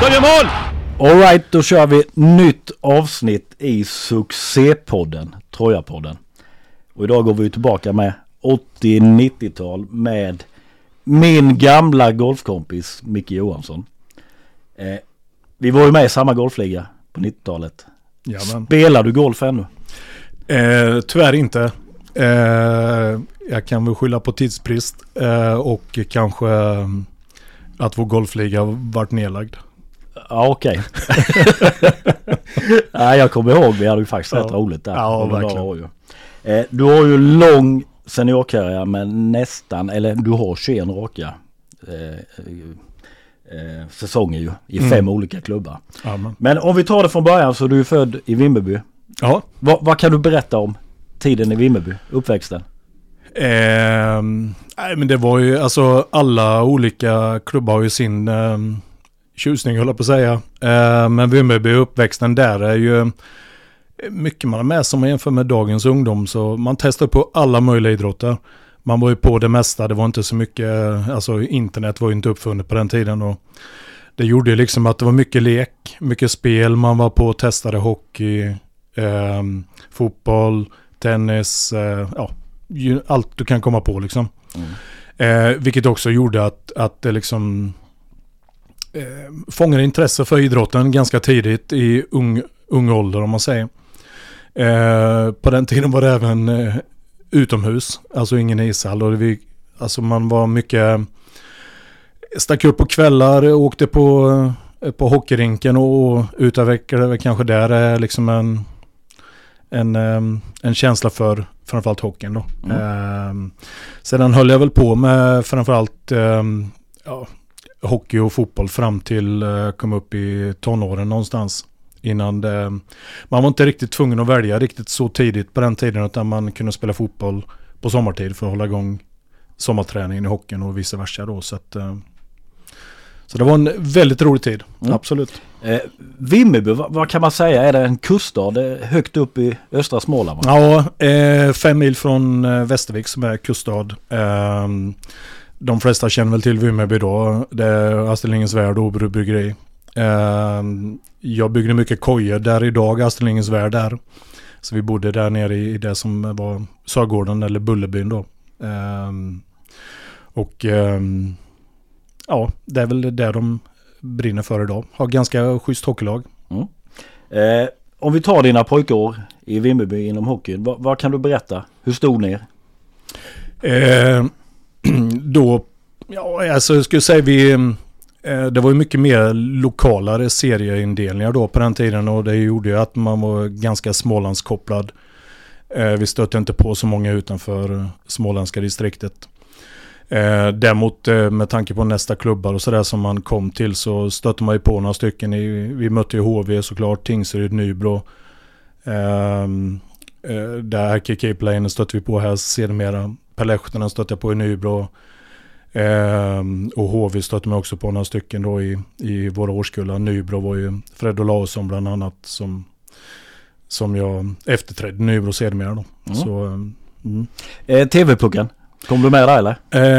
De gör mål! Alright, då kör vi nytt avsnitt i succépodden, Trojapodden. Och idag går vi tillbaka med 80-90-tal med min gamla golfkompis Micke Johansson. Eh, vi var ju med i samma golfliga på 90-talet. Jajamän. Spelar du golf ännu? Eh, tyvärr inte. Eh, jag kan väl skylla på tidsbrist eh, och kanske att vår golfliga varit nedlagd. Ja okej. Nej jag kommer ihåg vi hade ju faktiskt rätt Ja. roligt där. Ja, verkligen. Eh, du har ju lång seniorkarriär men nästan, eller du har 21 raka eh, eh, säsonger ju i Mm. fem olika klubbar. Jajamän. Men om vi tar det från början så du är född i Vimmerby. Ja. Vad, vad kan du berätta om tiden i Vimmerby, uppväxten? Ehm, nej men det var ju alltså alla olika klubbar har ju sin um, tjusning höll jag på att säga. Ehm, men Vimmerby uppväxten där är ju mycket man har med sig om man jämför med dagens ungdom. Så man testar på alla möjliga idrotter. Man var ju på det mesta, det var inte så mycket, alltså internet var ju inte uppfunnet på den tiden. Och det gjorde ju liksom att det var mycket lek, mycket spel, man var på och testade hockey, ehm, fotboll, tennis, eh, ja, allt du kan komma på liksom. Eh, vilket också gjorde att, att det liksom eh, fångade intresse för idrotten ganska tidigt i ung, ung ålder om man säger. Eh, på den tiden var det även eh, utomhus, alltså ingen ishall. Och vi, alltså man var mycket, stack upp på kvällar, åkte på, eh, på hockeyrinken och utvecklade kanske där är liksom en, en, eh, en känsla för framförallt hockeyn då. Mm. Eh, sedan höll jag väl på med framförallt eh, ja, hockey och fotboll fram till eh, kom upp i tonåren någonstans. Innan det, man var inte riktigt tvungen att välja riktigt så tidigt på den tiden utan man kunde spela fotboll på sommartid för att hålla igång sommarträningen i hockeyn och vice versa då. Så, att, eh, så det var en väldigt rolig tid, Mm. absolut. Eh, Vimmerby, vad, vad kan man säga? Är det en kuststad högt upp i östra Småland? Va? Ja, eh, fem mil från eh, Västervik som är kuststad. Eh, de flesta känner väl till Vimmerby då. Det är Astrid Lindgrens Värld och Åbro bryggeri. Eh, jag byggde mycket kojor där idag, Astrid Lindgrens Värld där. Så vi bodde där nere i, det som var Sörgården eller Bullerbyn då. Eh, och ehm, ja, det är väl det de brinner för idag. Har ganska schysst hockeylag. Eh, om vi tar dina pojkår i Vimmerby inom hockeyn. Vad, vad kan du berätta? Hur stod ni? Eh, då, ja alltså jag skulle säga vi, eh, det var ju mycket mer lokalare serieindelningar då på den tiden och det gjorde ju att man var ganska Smålandskopplad. Eh, vi stötte inte på så många utanför småländska distriktet. Eh, däremot eh, med tanke på nästa klubbar och sådär som man kom till så stötte man ju på några stycken. I, vi mötte ju HV såklart, Tingsryd, Nybro. Ehm, eh, där RKK Plane stötte vi på här sedermera. Per Lehtonen stötte jag på i Nybro. Ehm, och HV stötte man också på några stycken då i, i våra årskullar. Nybro var ju Fred Olausson bland annat som, som jag efterträdde Nybro sedermera då. Mm. Så, ehm, mm. Eh, TV-pucken. Kom du med där eller?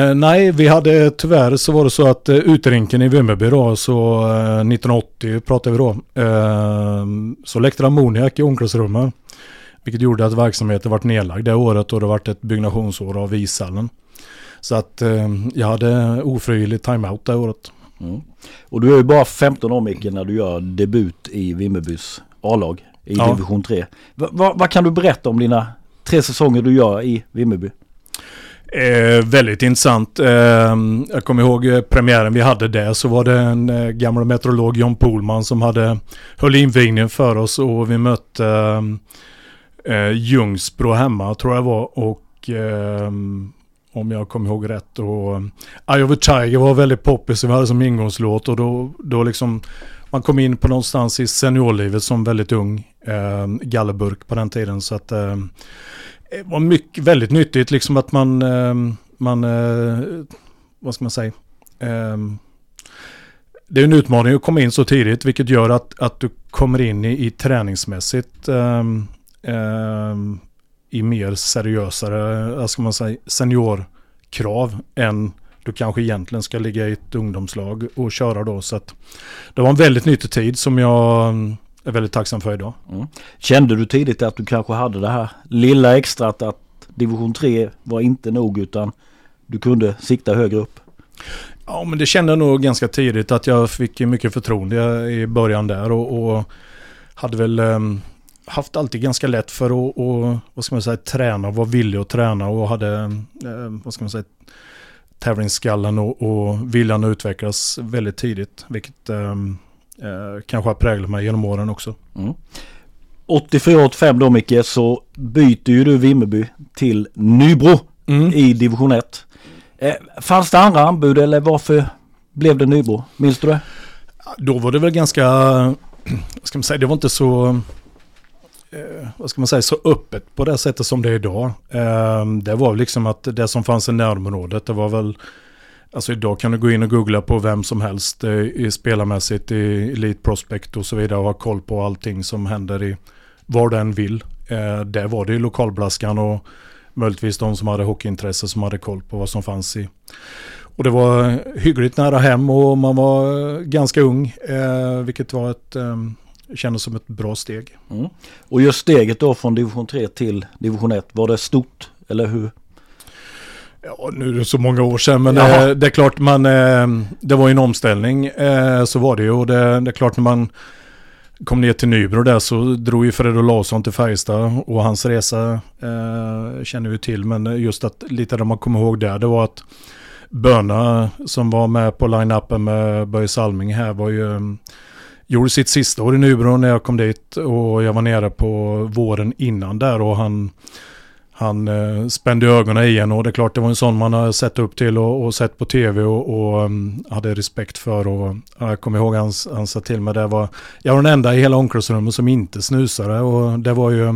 Eh, nej, vi hade tyvärr så var det så att eh, uterinken i Vimmerby då, så eh, 1980 pratade vi då, eh, så läckte ammoniak i omklädningsrummet. Vilket gjorde att verksamheten vart nedlagd det året och det vart ett byggnationsår av ishallen. Så att eh, jag hade ofrivillig timeout det året. Mm. Och du är ju bara 15 år Micke när du gör debut i Vimmerbys A-lag i Ja. division 3. Va, va, vad kan du berätta om dina tre säsonger du gör i Vimmerby? Eh, väldigt intressant. Eh, jag kommer ihåg eh, premiären vi hade där så var det en eh, gammal meteorolog John Pohlman som hade höll invigningen för oss och vi mötte eh, eh, Ljungsbro hemma tror jag var och om jag kommer ihåg rätt och um, Eye of a Tiger var väldigt poppis vi hade som ingångslåt och då, då liksom man kom in på någonstans i seniorlivet som väldigt ung eh, gallerburk på den tiden så att eh, det var mycket, väldigt nyttigt liksom att man, eh, man eh, vad ska man säga, eh, det är en utmaning att komma in så tidigt vilket gör att, att du kommer in i, i träningsmässigt eh, eh, i mer seriösare, ska man säga, seniorkrav än du kanske egentligen ska ligga i ett ungdomslag och köra då. Så att det var en väldigt nyttig tid som jag mm, är väldigt tacksam för idag. Mm. Kände du tidigt att du kanske hade det här lilla extrat att division 3 var inte nog utan du kunde sikta högre upp? Ja, men det kände jag nog ganska tidigt att jag fick mycket förtroende i början där och, och hade väl um, haft alltid ganska lätt för att och, vad ska man säga, träna, vara villig att träna och hade, um, vad ska man säga, tävlingsskallen och, och viljan att utvecklas väldigt tidigt. Vilket um, uh, kanske har präglat mig genom åren också. Mm. 84-85 då Micke så byter ju du Vimmerby till Nybro mm. i division 1. Eh, fanns det andra anbud eller varför blev det Nybro? Minns du det? Då var det väl ganska, vad ska man säga, det var inte så, eh, vad ska man säga, så öppet på det sättet som det är idag. Eh, det var liksom att det som fanns i närområdet, det var väl, alltså idag kan du gå in och googla på vem som helst eh, i spelarmässigt i Elite Prospect och så vidare och ha koll på allting som händer i var den vill. Eh, där var det ju lokalblaskan och möjligtvis de som hade hockeyintresse som hade koll på vad som fanns i. Och det var hyggligt nära hem och man var eh, ganska ung, eh, vilket var ett, ehm, kändes som ett bra steg. Mm. Och just steget då från division 3 till division 1, var det stort eller hur? Ja, nu är det så många år sedan, men det, det, är klart man, eh, det var en omställning, eh, så var det ju. Och det, det är klart när man kom ner till Nybro där så drog ju Fred Larsson till Färjestad och hans resa eh, känner vi till. Men just att lite det man kommer ihåg där det var att Böna som var med på line-upen med Börje Salming här var ju gjorde sitt sista år i Nybro när jag kom dit och jag var nere på våren innan där och han han eh, spände ögonen i en och det är klart det var en sån man har sett upp till och, och sett på tv och, och um, hade respekt för. Och, jag kommer ihåg han, han sa till mig det var, jag var den enda i hela omklädningsrummet som inte snusade och det var ju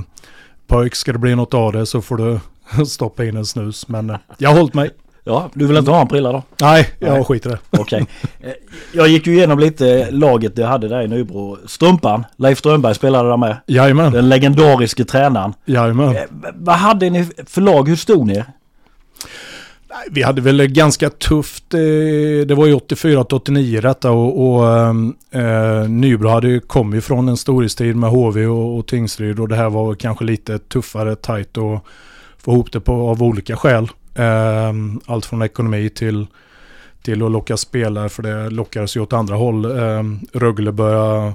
pojk ska det bli något av det så får du stoppa in en snus. Men eh, jag har hållit mig. Ja, du vill inte ha en prilla då? Nej, jag Nej. skiter det. Okej. Okay. Eh, jag gick ju igenom lite laget jag hade där i Nybro. Strumpan, Leif Strömberg spelade där med. Jajamän. Den legendariske tränaren. Jajamän. Eh, vad hade ni för lag? Hur stod ni? Vi hade väl ganska tufft, eh, det var ju 84 89 detta och, och eh, Nybro hade ju kommit från en storhetstid med HV och, och Tingsryd och det här var kanske lite tuffare, tajt och få ihop det på, av olika skäl. Ehm, allt från ekonomi till, till att locka spelare för det lockades ju åt andra håll. Ehm, Rögle började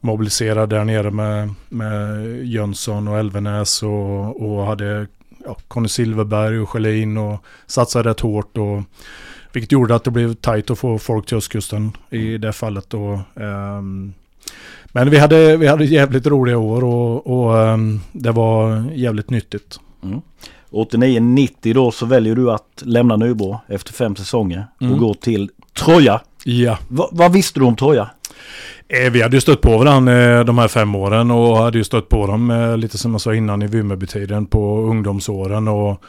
mobilisera där nere med, med Jönsson och Elvenäs och, och hade ja, Conny Silverberg och Schelin och satsade rätt hårt. Och, vilket gjorde att det blev tajt att få folk till östkusten i det fallet. Och, um, men vi hade, vi hade jävligt roliga år och, och um, det var jävligt nyttigt. Mm. 89-90 då så väljer du att lämna Nybro efter fem säsonger och mm. gå till Troja. Ja. Va, vad visste du om Troja? Eh, vi hade ju stött på varandra eh, de här fem åren och hade ju stött på dem eh, lite som jag sa innan i Vimmerbytiden på ungdomsåren och,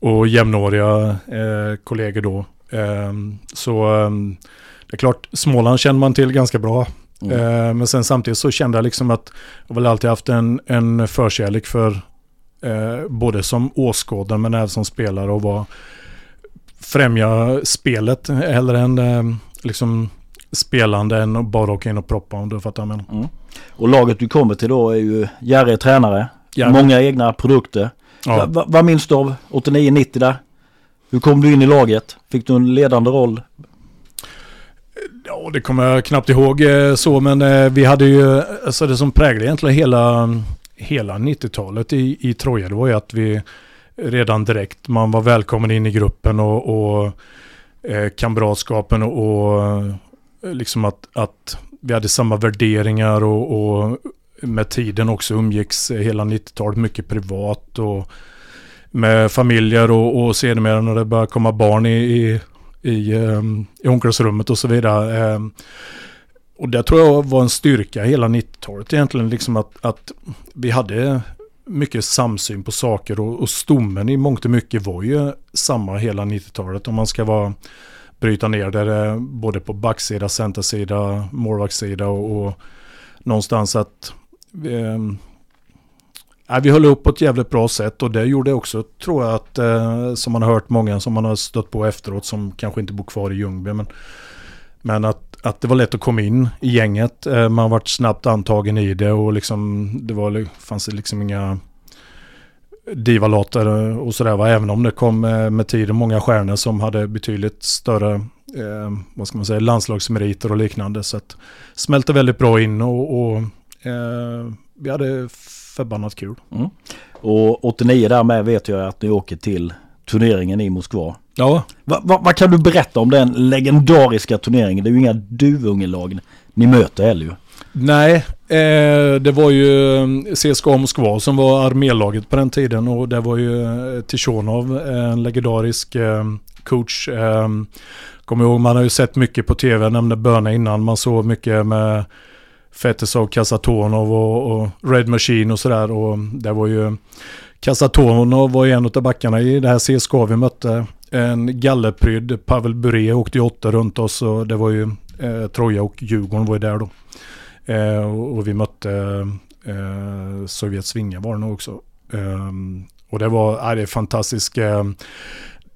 och jämnåriga eh, kollegor då. Eh, så eh, det är klart, Småland känner man till ganska bra. Mm. men sen samtidigt så kände jag liksom att jag väl alltid haft en, en förkärlek för Eh, både som åskådare men även som spelare och vara främja spelet hellre än eh, liksom spelande än att bara åka in och proppa om du fattar vad mm. Och laget du kommer till då är ju Jerry tränare. Järre. Många egna produkter. Ja. Va, vad minns du av 89-90 där? Hur kom du in i laget? Fick du en ledande roll? Ja, det kommer jag knappt ihåg eh, så, men eh, vi hade ju, alltså det som präglade egentligen hela hela 90-talet i, i Troja, det var ju att vi redan direkt, man var välkommen in i gruppen och, och eh, kamratskapen och, och eh, liksom att, att vi hade samma värderingar och, och med tiden också umgicks hela 90-talet mycket privat och med familjer och, och sedermera när det började komma barn i, i, i, eh, i omklädningsrummet och så vidare. Eh, och det tror jag var en styrka hela 90-talet egentligen, liksom att, att vi hade mycket samsyn på saker och, och stommen i mångt och mycket var ju samma hela 90-talet om man ska vara bryta ner det både på backsida, centersida, målvaktssida och, och någonstans att eh, vi höll upp på ett jävligt bra sätt och det gjorde också, tror jag, att eh, som man har hört många som man har stött på efteråt som kanske inte bor kvar i Ljungby. Men, men att, att det var lätt att komma in i gänget. Eh, man varit snabbt antagen i det och liksom, det var, fanns liksom inga divalater eh, och sådär. Även om det kom med, med tiden många stjärnor som hade betydligt större eh, vad ska man säga, landslagsmeriter och liknande. Så att smälte väldigt bra in och, och eh, vi hade förbannat kul. Mm. Och 89 där med vet jag att ni åker till turneringen i Moskva. Ja. Vad va, va kan du berätta om den legendariska turneringen? Det är ju inga duvungelag ni möter heller ju. Nej, eh, det var ju mm, CSKA Moskva som var armélaget på den tiden och det var ju eh, Tishonov, en legendarisk eh, coach. Eh, kommer ihåg, man har ju sett mycket på tv, jag nämnde Böna innan, man såg mycket med Fetisov, Kasatonov och, och Red Machine och sådär. Och det var ju Kasatonov var ju en av backarna i det här CSKA vi mötte. En gallerprydd, Pavel Bure åkte ju åtta runt oss och det var ju eh, Troja och Djurgården var ju där då. Eh, och, och, vi mötte eh, Sovjets vingar var det nog också. Eh, och det var, äh, det är fantastiskt. Eh,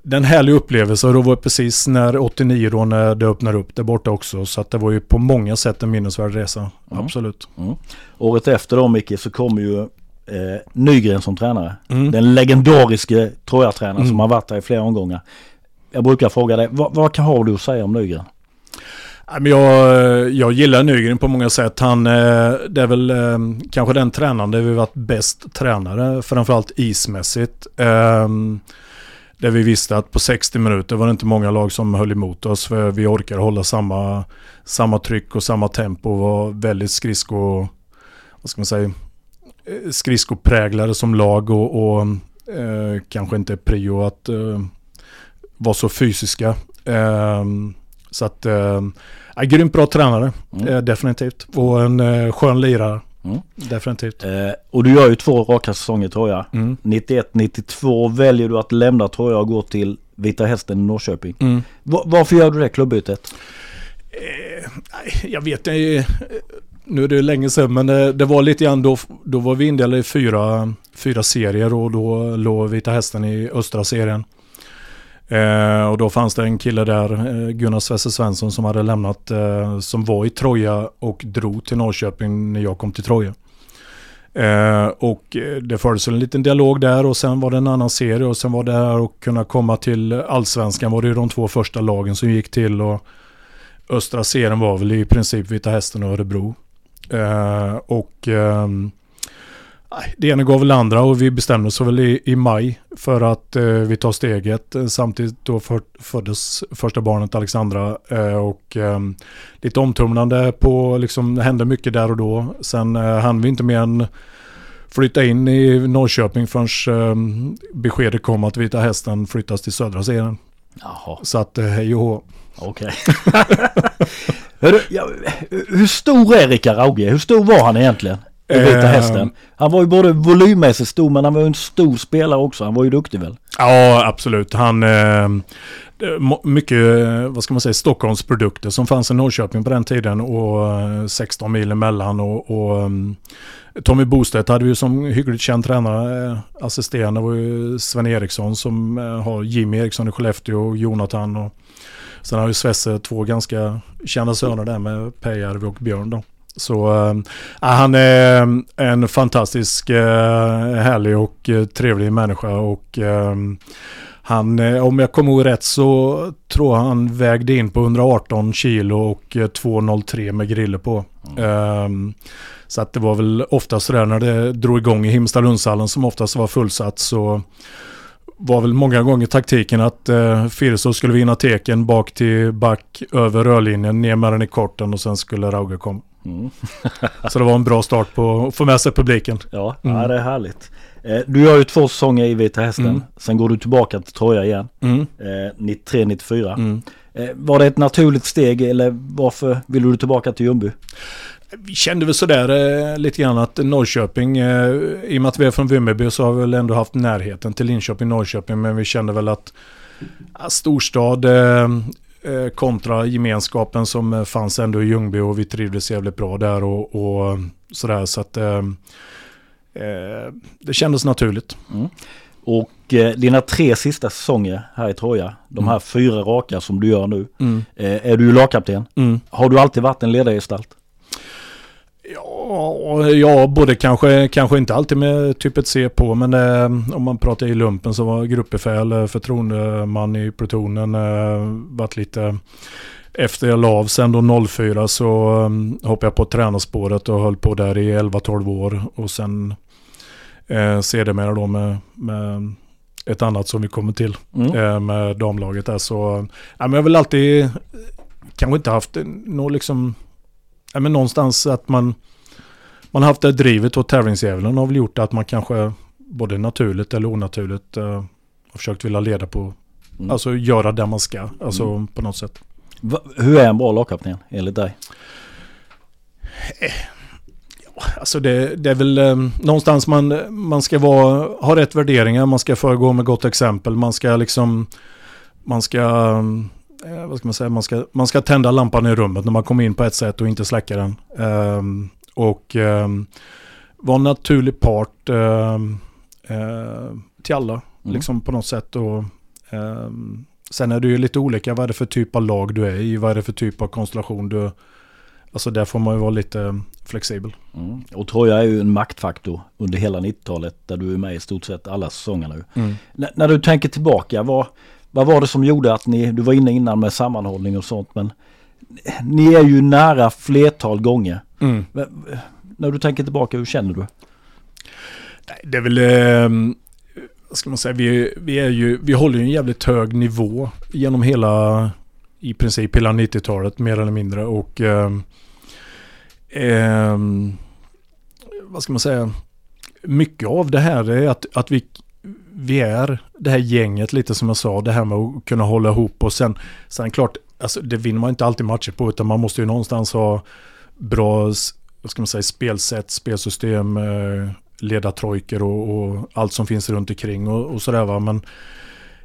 den härlig upplevelse och då var det precis när 89 då när det öppnade upp där borta också. Så att det var ju på många sätt en minnesvärd resa. Mm. Absolut. Mm. Året efter då Micke så kom ju eh, Nygren som tränare. Mm. Den legendariske Troja-tränaren som mm. har varit här i flera omgångar. Jag brukar fråga dig, vad, vad kan har du att säga om Nygren? Jag, jag gillar Nygren på många sätt. Han eh, det är väl eh, kanske den tränaren där vi varit bäst tränare, framförallt ismässigt. Um, där vi visste att på 60 minuter var det inte många lag som höll emot oss. För vi orkade hålla samma, samma tryck och samma tempo. och var väldigt skridsko, vad ska man säga, eh, skridskopräglade som lag och, och eh, kanske inte prio att eh, vara så fysiska. Eh, så att, eh, grymt bra tränare, mm. eh, definitivt. Och en eh, skön lirare. Mm. Definitivt. Eh, och du gör ju två raka säsonger tror jag. Mm. 91-92 väljer du att lämna tror jag och gå till Vita Hästen i Norrköping. Mm. varför gör du det klubbytet? Eh, jag vet inte. Nu är det länge sedan men det, det, var lite grann då, då var vi indelade i fyra, fyra serier och då låg Vita Hästen i östra serien. Eh, och då fanns det en kille där, eh, Gunnar Svesse Svensson, som hade lämnat, eh, som var i Troja och drog till Norrköping när jag kom till Troja. Eh, och eh, det fördes en liten dialog där och sen var det en annan serie och sen var det här att kunna komma till allsvenskan var det ju de två första lagen som gick till och östra serien var väl i princip Vita Hästen och Örebro. Eh, och ehm, det ena gav väl andra och vi bestämde oss väl i, i maj för att eh, vi tar steget. Samtidigt då för, föddes första barnet Alexandra eh, och eh, lite omtumlande på, liksom det hände mycket där och då. Sen eh, hann vi inte mer än flytta in i Norrköping förrän eh, beskedet kom att Vita Hästen flyttas till södra serien. Jaha. Så att eh, hej och hå. Okej. Okay. hur stor är Rickard Rauge? Hur stor var han egentligen? Den vita hästen. Han var ju både volymmässigt stor men han var ju en stor spelare också. Han var ju duktig väl? Ja, absolut. Han... Eh, mycket, vad ska man säga, Stockholms produkter som fanns i Norrköping på den tiden och 16 mil emellan och, och um, Tommy Bostedt hade vi som hyggligt känd tränare. Eh, assisterande var ju Sven Eriksson som eh, har Jimmy Eriksson i Skellefteå och Jonathan. Och, sen har ju Svesse två ganska kända söner där med Pejärvi och Björn då. Så äh, han är en fantastisk äh, härlig och äh, trevlig människa och han, om jag kommer ihåg rätt så tror han vägde in på 118 kilo och 2,03 med griller på. Mm. så att det var väl oftast sådär när det drog igång i Himstad-Lundshallen som oftast var fullsatt så var väl många gånger taktiken att eh, Firso skulle vinna teken bak till back över rörlinjen, ner med den i korten och sen skulle Rauge komma. Mm. så det var en bra start på att få med sig publiken. Ja, mm. ja det är härligt. Eh, du gör ju två säsonger i Vita Hästen. Mm. Sen går du tillbaka till Troja igen. Mm. Eh, 93-94. Mm. Eh, var det ett naturligt steg eller varför ville du tillbaka till Ljungby? Vi kände väl sådär eh, lite grann att Norrköping, eh, i och med att vi är från Vimmerby så har vi väl ändå haft närheten till Linköping, Norrköping. Men vi kände väl att ja, storstad, eh, Eh, kontra gemenskapen som eh, fanns ändå i Ljungby och vi trivdes jävligt bra där och, och sådär. Så att eh, eh, det kändes naturligt. Mm. Och eh, dina tre sista säsonger här i Troja, de Mm. här fyra raka som du gör nu, eh, är du ju lagkapten. Mm. Har du alltid varit en ledargestalt? Ja, ja, både kanske, kanske inte alltid med typ ett C på, men eh, om man pratar i lumpen så var gruppbefäl, eh, förtroendeman i plutonen, eh, varit lite efter jag la av. Sen då 04 så um, hoppade jag på tränarspåret och höll på där i 11-12 år. Och sen eh, sedermera då med, med ett annat som vi kommer till Mm. eh, med damlaget där. Så, ja, men jag har väl alltid kanske inte haft något liksom, ja, men någonstans att man, man har haft det drivet och tävlingsdjävulen har väl gjort att man kanske både naturligt eller onaturligt eh, har försökt vilja leda på, Mm. alltså göra det man ska, alltså Mm. på något sätt. Va, hur är en bra lagkapten enligt dig? Alltså det, det är väl eh, någonstans man, man ska vara, ha rätt värderingar, man ska föregå med gott exempel, man ska liksom, man ska, eh, vad ska man säga, man ska, man ska tända lampan i rummet när man kommer in på ett sätt och inte släcka den. Ehm, och ehm, vara en naturlig part ehm, eh, till alla, Mm. liksom på något sätt. Och, ehm, sen är det ju lite olika, vad är det för typ av lag du är i, vad är det för typ av konstellation du, alltså där får man ju vara lite flexibel. Mm. Och Troja är ju en maktfaktor under hela 90-talet där du är med i stort sett alla säsonger nu. Mm. När du tänker tillbaka, vad, vad var det som gjorde att ni, du var inne innan med sammanhållning och sånt men ni är ju nära flertal gånger. Mm. V- När du tänker tillbaka, hur känner du? Det är väl, eh, vad ska man säga, vi, vi, är ju, vi håller ju en jävligt hög nivå genom hela, i princip hela 90-talet mer eller mindre. Och eh, eh, vad ska man säga, mycket av det här är att, att vi, vi är det här gänget lite som jag sa, det här med att kunna hålla ihop och sen, sen klart, alltså det vinner man inte alltid matcher på utan man måste ju någonstans ha bra vad ska man säga, spelsätt, spelsystem, eh, ledartrojker och, och allt som finns runt omkring och, och sådär va. Men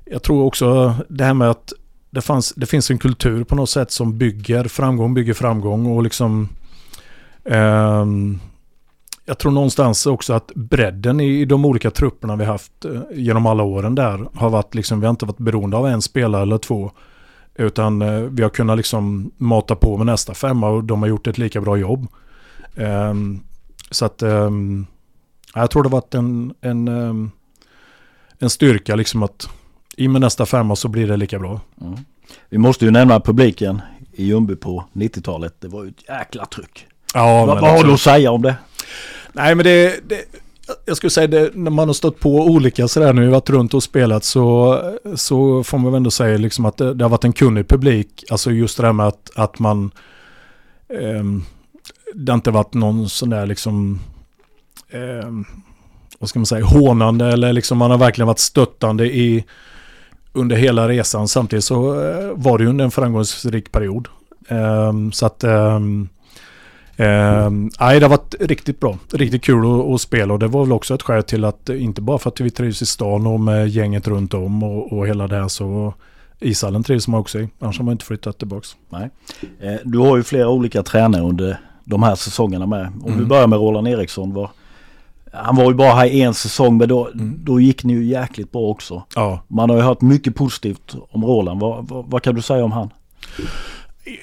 jag tror också det här med att det, fanns, det finns en kultur på något sätt som bygger framgång, bygger framgång och liksom ehm, jag tror någonstans också att bredden i de olika trupperna vi haft eh, genom alla åren där har varit liksom, vi har inte varit beroende av en spelare eller två. Utan eh, vi har kunnat liksom mata på med nästa femma och de har gjort ett lika bra jobb. Ehm, så att ehm, jag tror det varit en, en, ehm, en styrka liksom att i med nästa femma så blir det lika bra. Mm. Vi måste ju nämna publiken i Ljungby på 90-talet. Det var ju ett jäkla tryck. Ja, Va, vad har du att säga om det? Nej men det, det jag skulle säga det, när man har stött på olika sådär nu, varit runt och spelat så, så får man väl ändå säga liksom att det, det har varit en kunnig publik. Alltså just det där med att, att man, Eh, det har inte varit någon sån där liksom, Eh, vad ska man säga, hånande eller liksom man har verkligen varit stöttande i under hela resan. Samtidigt så eh, var det ju under en framgångsrik period. Ehm, så att ehm, Ehm, nej, det har varit riktigt bra. Riktigt kul att, spela och det var väl också ett skäl till att eh, inte bara för att vi trivs i stan och med gänget runt om och, och hela det här så ishallen trivs man också i. Annars har man inte flyttat tillbaks. Nej. Eh, Du har ju flera olika tränare under de här säsongerna med. Om vi Mm. börjar med Roland Eriksson. Var, han var ju bara här en säsong men då, Mm. då gick ni ju jäkligt bra också. Ja, Man har ju hört mycket positivt om Roland. Vad, vad, vad kan du säga om han?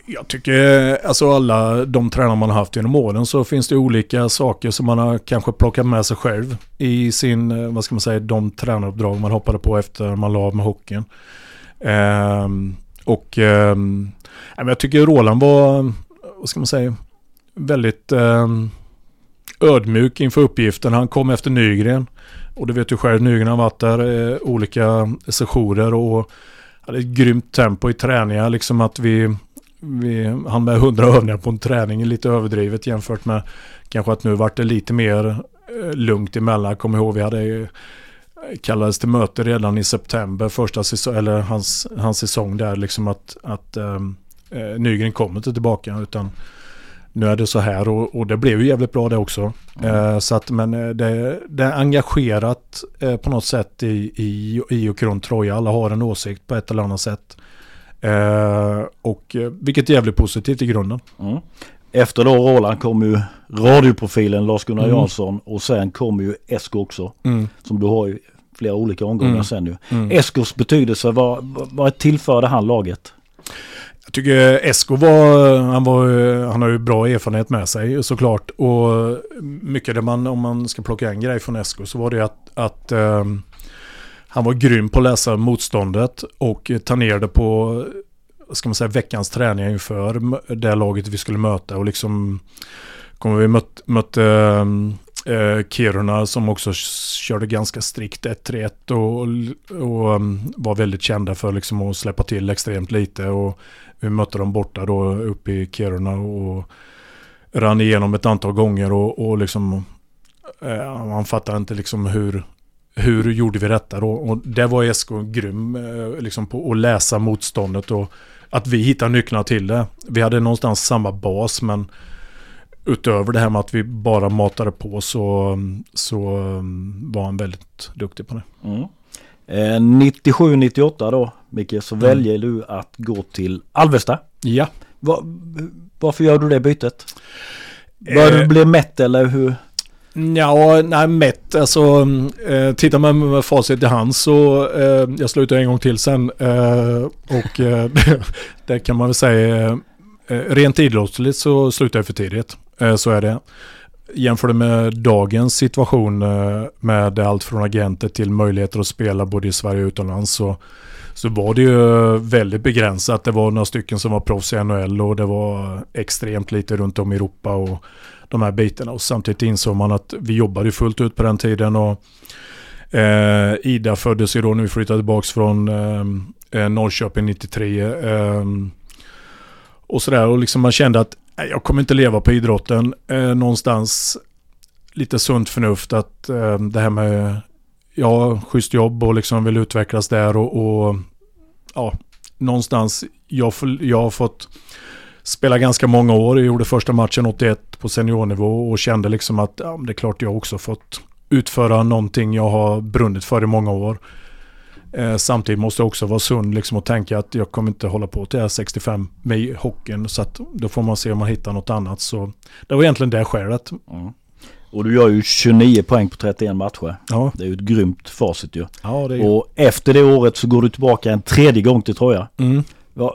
Jag tycker alltså alla de tränare man har haft genom åren så finns det olika saker som man har kanske plockat med sig själv i sin, eh, vad ska man säga, de tränaruppdrag man hoppade på efter man la av med hockeyn. Ehm, och ehm, jag tycker Roland var, vad ska man säga, väldigt ehm, ödmjuk inför uppgiften. Han kom efter Nygren. Och du vet ju själv, Nygren har varit där eh, olika sessioner och hade ett grymt tempo i träningar. Liksom att vi, vi han med 100 övningar på en träning lite överdrivet jämfört med kanske att nu vart det lite mer eh, lugnt emellan. Kommer ihåg vi hade ju- kallades till möte redan i september, första säsong, eller hans, hans säsong där, liksom att, att eh, Nygren kommer inte tillbaka utan nu är det så här och, och det blev ju jävligt bra det också. Eh, så att, men eh, det, det är engagerat eh, på något sätt i, i, i och runt Troja. Alla har en åsikt på ett eller annat sätt. Eh, och eh, vilket är jävligt positivt i grunden. Mm. efter då Roland kom ju radioprofilen Lars-Gunnar Mm. Jansson och sen kom ju Esko också. Mm. Som du har i flera olika omgångar Mm. sen ju. Mm. Eskos betydelse, vad, vad- tillförde han laget? Jag tycker Esko var, han var, han har ju bra erfarenhet med sig såklart. Och mycket det man, om man ska plocka en grej från Esko så var det att, att ehm, han var grym på att läsa motståndet och tangerade på, vad ska man säga, veckans träningar inför det laget vi skulle möta. Och liksom, kommer vi möt, mötte äh, eh, Kiruna som också körde ganska strikt 1-3-1 och, och mm, var väldigt kända för liksom att släppa till extremt lite. Och vi mötte dem borta då uppe i Kiruna och rann igenom ett antal gånger och, och liksom äh, man fattar inte liksom hur hur gjorde vi detta då? Och det var SK grym eh, liksom på att läsa motståndet och att vi hittade nycklarna till det. Vi hade någonstans samma bas men utöver det här med att vi bara matade på så, så um, var han väldigt duktig på det. Mm. Eh, 97-98 då Micke så Mm. väljer du att gå till Alvesta. Ja. Va, varför gör du det bytet? Börjar Eh. du bli mätt eller hur? Ja, nej, mätt. Alltså, eh, tittar man med facit i hand så eh, jag slutade en gång till sen. Eh, och eh, det kan man väl säga. Eh, rent idrottsligt så slutar jag för tidigt. Eh, så är det. Jämför det med dagens situation eh, med allt från agenter till möjligheter att spela både i Sverige och utomlands så, så var det ju väldigt begränsat. Det var några stycken som var proffs i NHL och det var extremt lite runt om i Europa och de här bitarna. Och samtidigt insåg man att vi jobbade fullt ut på den tiden och eh, Ida föddes ju då när vi flyttade tillbaka från eh, eh Norrköping 93. Eh, och sådär och liksom man kände att nej, jag kommer inte leva på idrotten. Eh, någonstans lite sunt förnuft att eh, det här med ja, schysst jobb och liksom vill utvecklas där och, och ja, någonstans jag, jag har fått spela ganska många år. Jag gjorde första matchen 81 på seniornivå och kände liksom att ja, det är klart jag också fått utföra någonting jag har brunnit för i många år. Eh, samtidigt måste jag också vara sund liksom och tänka att jag kommer inte hålla på till jag är 65 med hockeyn. Så att då får man se om man hittar något annat. Så det var egentligen det skälet. Mm. Och du gör ju 29 poäng på 31 matcher. Ja, Det är ju ett grymt facit ju. ja det är Och efter det året så går du tillbaka en tredje gång till Troja. mm, Ja,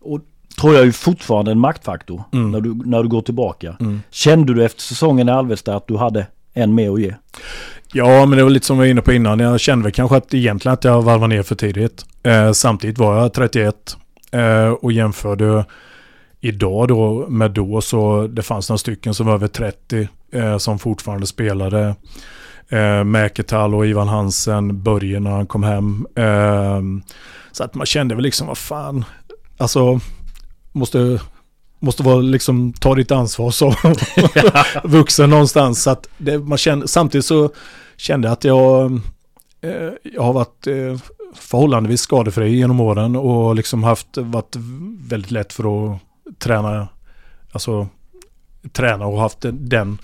och Troja är ju fortfarande en maktfaktor Mm. när, du, när du går tillbaka. mm. Kände du efter säsongen i Alvesta att du hade en mer att ge? Ja, men det var lite som jag var inne på innan. Jag kände väl kanske att egentligen att jag varvade ner för tidigt. Eh, samtidigt var jag 31 eh, och jämförde idag då med då så det fanns några stycken som var över 30 eh, som fortfarande spelade. Eh, Mäketal och Ivan Hansen, Börje när han kom hem. Eh, så att man kände väl liksom, vad fan, alltså måste, måste vara liksom ta ditt ansvar som vuxen någonstans. Så att det, man kände, samtidigt så kände jag att jag, eh, jag har varit eh, förhållandevis skadefri genom åren och liksom haft varit väldigt lätt för att träna, alltså träna och haft den,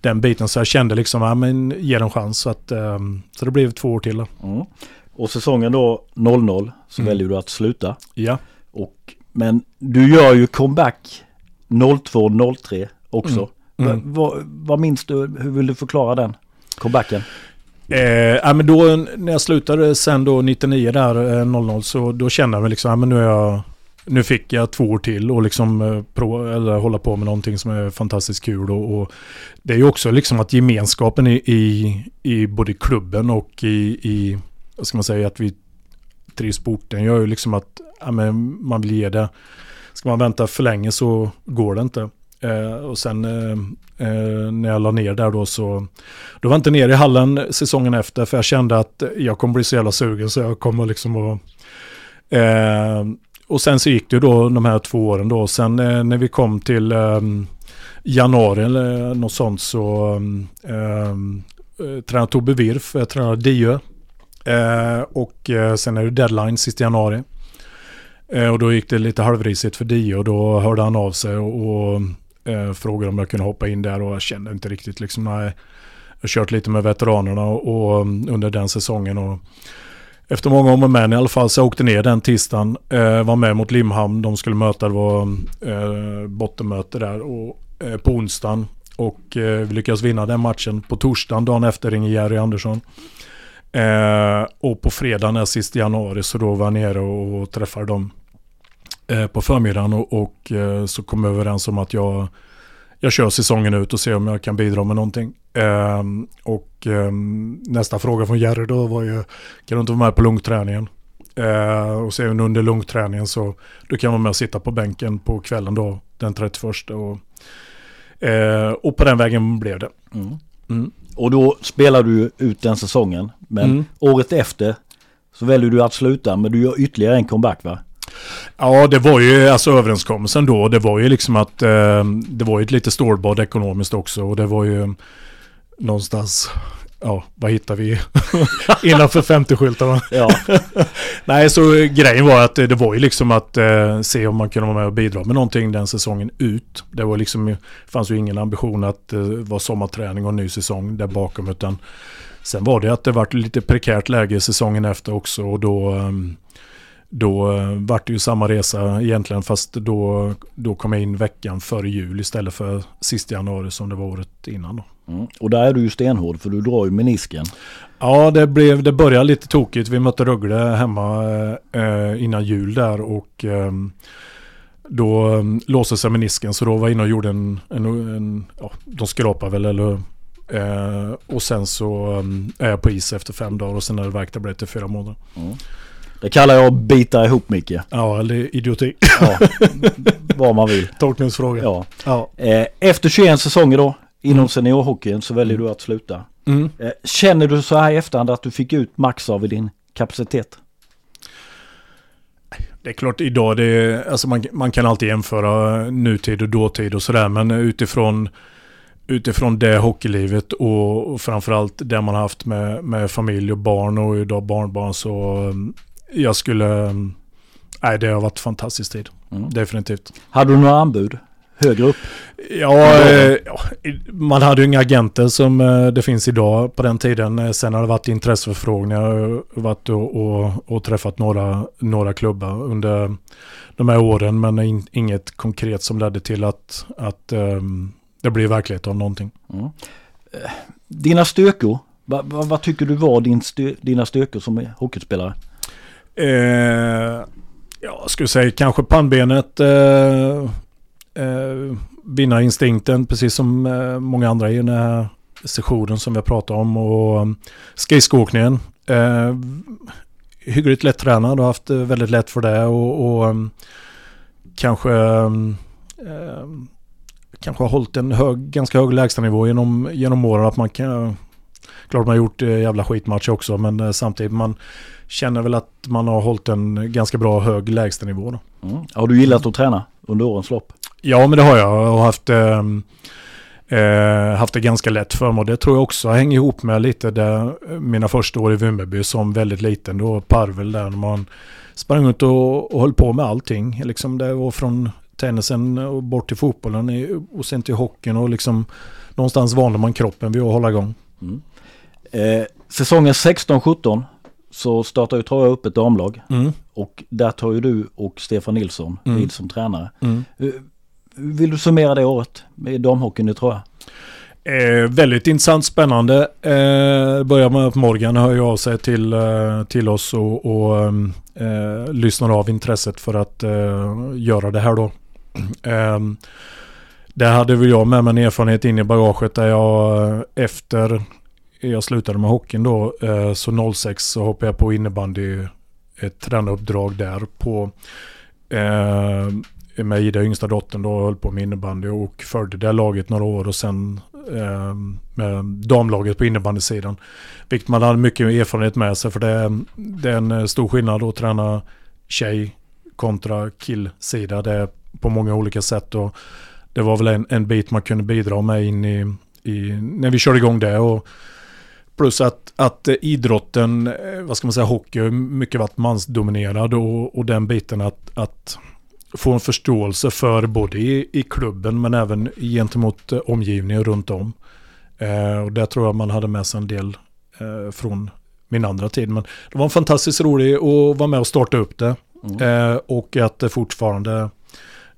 den biten. Så jag kände liksom, ja men ge en chans. Så, att, eh, så det blev två år till. Mm. Och säsongen då 0-0 så Mm. väljer du att sluta. Ja. Och, men du gör ju comeback 02-03 också. Mm. Mm. Va- Vad, vad minns du? Hur vill du förklara den comebacken? Eh, ja, men då när jag slutade sen då 99 där, eh, 00, så då kände jag mig liksom, ja, men nu är jag nu fick jag två år till och liksom eh, prova, eller hålla på med någonting som är fantastiskt kul. Och, och det är ju också liksom att gemenskapen i, i, i både klubben och i, i, vad ska man säga, att vi trivs på orten gör ju liksom att ja, men man vill ge det. Ska man vänta för länge så går det inte. Eh, och sen eh, eh, när jag la ner där då så då var jag inte nere i hallen säsongen efter för jag kände att jag kommer bli så jävla sugen så jag kommer liksom att... Och sen så gick det ju då de här två åren då. Sen eh, när vi kom till eh, januari eller något sånt så eh, eh, tränade Tobbe Wirf, jag tränade Diö. Eh, och eh, sen är det deadline sista januari. Eh, och då gick det lite halvrisigt för Diö och då hörde han av sig och, och eh, frågade om jag kunde hoppa in där och jag kände inte riktigt liksom nej. Jag har kört lite med veteranerna och, och under den säsongen och efter många om och men i alla fall så åkte ner den tisdagen. Eh, var med mot Limhamn. De skulle möta, det var eh, bottenmöte där. Och, eh, på onsdagen. Och eh, vi lyckades vinna den matchen. På torsdagen, dagen efter, ringer Jerry Andersson. Eh, och på fredagen, den sista januari, så då var jag nere och, och träffade dem eh, på förmiddagen. Och, och eh, så kom vi överens om att jag, jag kör säsongen ut och ser om jag kan bidra med någonting. Ehm, och ehm, nästa fråga från Jerry då var ju, kan du inte vara med på lungträningen? Uh, och sen under lungträningen så då kan man med och sitta på bänken på kvällen då, den 31. Och, uh, och på den vägen blev det. Mm. Mm. Och då spelar du ut den säsongen. Men mm. året efter så väljer du att sluta men du gör ytterligare en comeback va? Ja, det var ju alltså överenskommelsen då. Det var ju liksom att eh, det var ju ett lite stålbad ekonomiskt också. Och det var ju någonstans, ja, vad hittar vi innanför 50-skyltarna? ja. Nej, så grejen var att det var ju liksom att eh, se om man kunde vara med och bidra med någonting den säsongen ut. Det var liksom, fanns ju ingen ambition att eh, vara sommarträning och ny säsong där bakom, utan sen var det att det var lite prekärt läge säsongen efter också och då eh, då eh, vart det ju samma resa egentligen fast då, då kom jag in veckan före jul istället för sista januari som det var året innan. Då. Mm. Och där är du ju stenhård för du drar ju menisken. Ja, det, blev, det började lite tokigt. Vi mötte Rögle hemma eh, innan jul där och eh, då eh, låste sig menisken så då var jag inne och gjorde en, en, en ja, de skrapade väl eller eh, och sen så eh, är jag på is efter fem dagar och sen är det blivit till fyra månader. Mm. Det kallar jag att bita ihop Micke. Ja, eller idioti. Ja, vad man vill. Tolkningsfråga. Ja. ja. Eh, efter 21 säsonger då inom mm. seniorhockeyn så väljer mm. du att sluta. Mm. Eh, känner du så här i efterhand att du fick ut max av din kapacitet? Det är klart idag, det är, alltså man, man kan alltid jämföra nutid och dåtid och sådär, men utifrån utifrån det hockeylivet och, och framförallt det man har haft med, med familj och barn och idag barnbarn så jag skulle... Nej, det har varit fantastisk tid. Mm. Definitivt. Hade du några anbud? Högre upp? Ja, eh, man hade ju inga agenter som eh, det finns idag på den tiden. Eh, sen har det varit intresseförfrågningar. Varit och, och, och, träffat några, några klubbar under de här åren. Men in, inget konkret som ledde till att, att um, det blir verklighet av någonting. Mm. Dina styrkor? Vad, vad, vad, tycker du var din stö, dina styrkor som hockeyspelare? Eh, jag skulle säga kanske pannbenet. Eh, eh, vinnarinstinkten, precis som eh, många andra i den här sessionen som vi har pratat om. Och um, skridskoåkningen. Eh, hyggligt lättränad och haft eh, väldigt lätt för det. Och, och um, kanske um, eh, kanske har hållit en hög, ganska hög lägstanivå genom, genom åren. Att man kan, klart man har gjort eh, jävla skitmatcher också men eh, samtidigt man känner väl att man har hållit en ganska bra hög lägstanivå. Då. Mm. Har du gillat att träna under årens lopp? Ja, men det har jag och haft, eh, eh, haft det ganska lätt för mig. Och det tror jag också hänger ihop med lite där mina första år i Vimmerby som väldigt liten. Då Parvel där man sprang ut och, och höll på med allting. Liksom det var från tennisen och bort till fotbollen och sen till hockeyn och liksom någonstans vande man kroppen vid att hålla igång. Mm. Eh, säsongen 16-17 så startar ju Troja upp ett damlag. Mm. Och där tar ju du och Stefan Nilsson mm. vid som tränare. Mm. Eh, vill du summera det året med damhockeyn i Troja? Eh, väldigt intressant, spännande. Eh, börjar med att Morgan hör ju av sig till, eh, till oss och, och eh, lyssnar av intresset för att eh, göra det här då. Eh, där hade väl jag med mig en erfarenhet in i bagaget där jag eh, efter jag slutade med hockeyn då, eh, så 06 så hoppade jag på innebandy, ett tränaruppdrag där på eh, med Ida, yngsta dottern då, höll på med innebandy och följde det laget några år och sen eh, med damlaget på innebandysidan. Vilket man hade mycket erfarenhet med sig för det, det är en eh, stor skillnad att träna tjej kontra killsida. Det är på många olika sätt och det var väl en, en bit man kunde bidra med in i, i när vi körde igång det. Och Plus att, att idrotten, eh, vad ska man säga, hockey har mycket varit mansdominerad och, och den biten att, att få en förståelse för både i, i klubben men även gentemot omgivningen runt om. Eh, och där tror jag man hade med sig en del eh, från min andra tid. Men det var en fantastiskt rolig att vara med och starta upp det. Mm. Eh, och att det fortfarande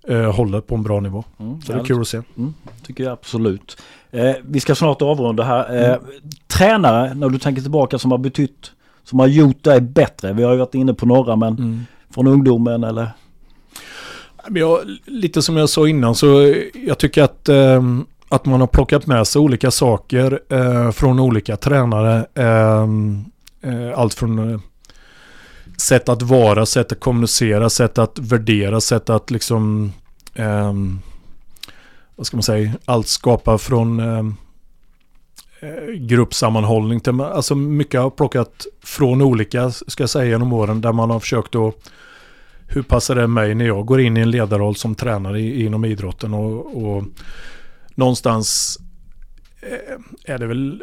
eh, håller på en bra nivå. Mm, Så det är kul att se. Mm, tycker jag absolut. Eh, vi ska snart avrunda här. Eh, Tränare, när du tänker tillbaka, som har betytt, som har gjort dig bättre. Vi har ju varit inne på några, men Mm. från ungdomen eller? Jag, lite som jag sa innan så jag tycker att, eh, att man har plockat med sig olika saker eh, från olika tränare. Eh, eh, allt från eh, sätt att vara, sätt att kommunicera, sätt att värdera, sätt att liksom eh, vad ska man säga, allt skapa från ehm, eh, gruppsammanhållning till, alltså mycket har plockat från olika, ska jag säga, genom åren där man har försökt att hur passar det mig när jag går in i en ledarroll som tränare i, inom idrotten och, och någonstans eh, är det väl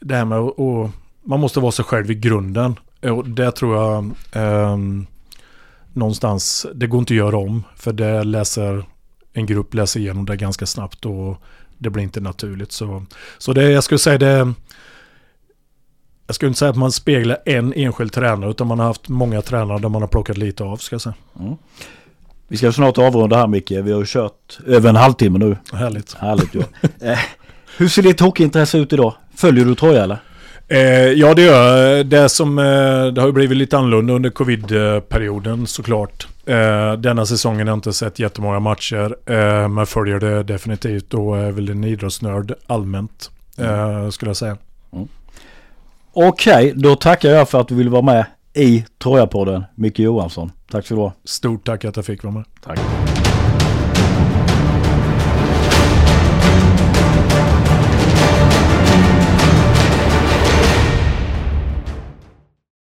det här med att man måste vara sig själv i grunden. Och det tror jag ehm, någonstans, det går inte att göra om. För det läser en grupp läser igenom det ganska snabbt och det blir inte naturligt. Så, så det, jag skulle säga det, jag skulle inte säga att man speglar en enskild tränare utan man har haft många tränare där man har plockat lite av ska jag säga. Mm. Vi ska snart avrunda här Micke. Vi har kört över en halvtimme nu. Härligt. Härligt ju. eh, hur ser ditt hockeyintresse ut idag? Följer du Troja eller? Eh, ja det gör jag. Det, som, eh, det har ju blivit lite annorlunda under covid-perioden såklart. Eh, denna säsongen har jag inte sett jättemånga matcher. Eh, men följer det definitivt och är väl en idrottsnörd allmänt. Eh, skulle jag säga. Okej, då tackar jag för att du ville vara med i Troja-podden. Micke Johansson. Tack så du ha. Stort tack att jag fick vara med. Tack.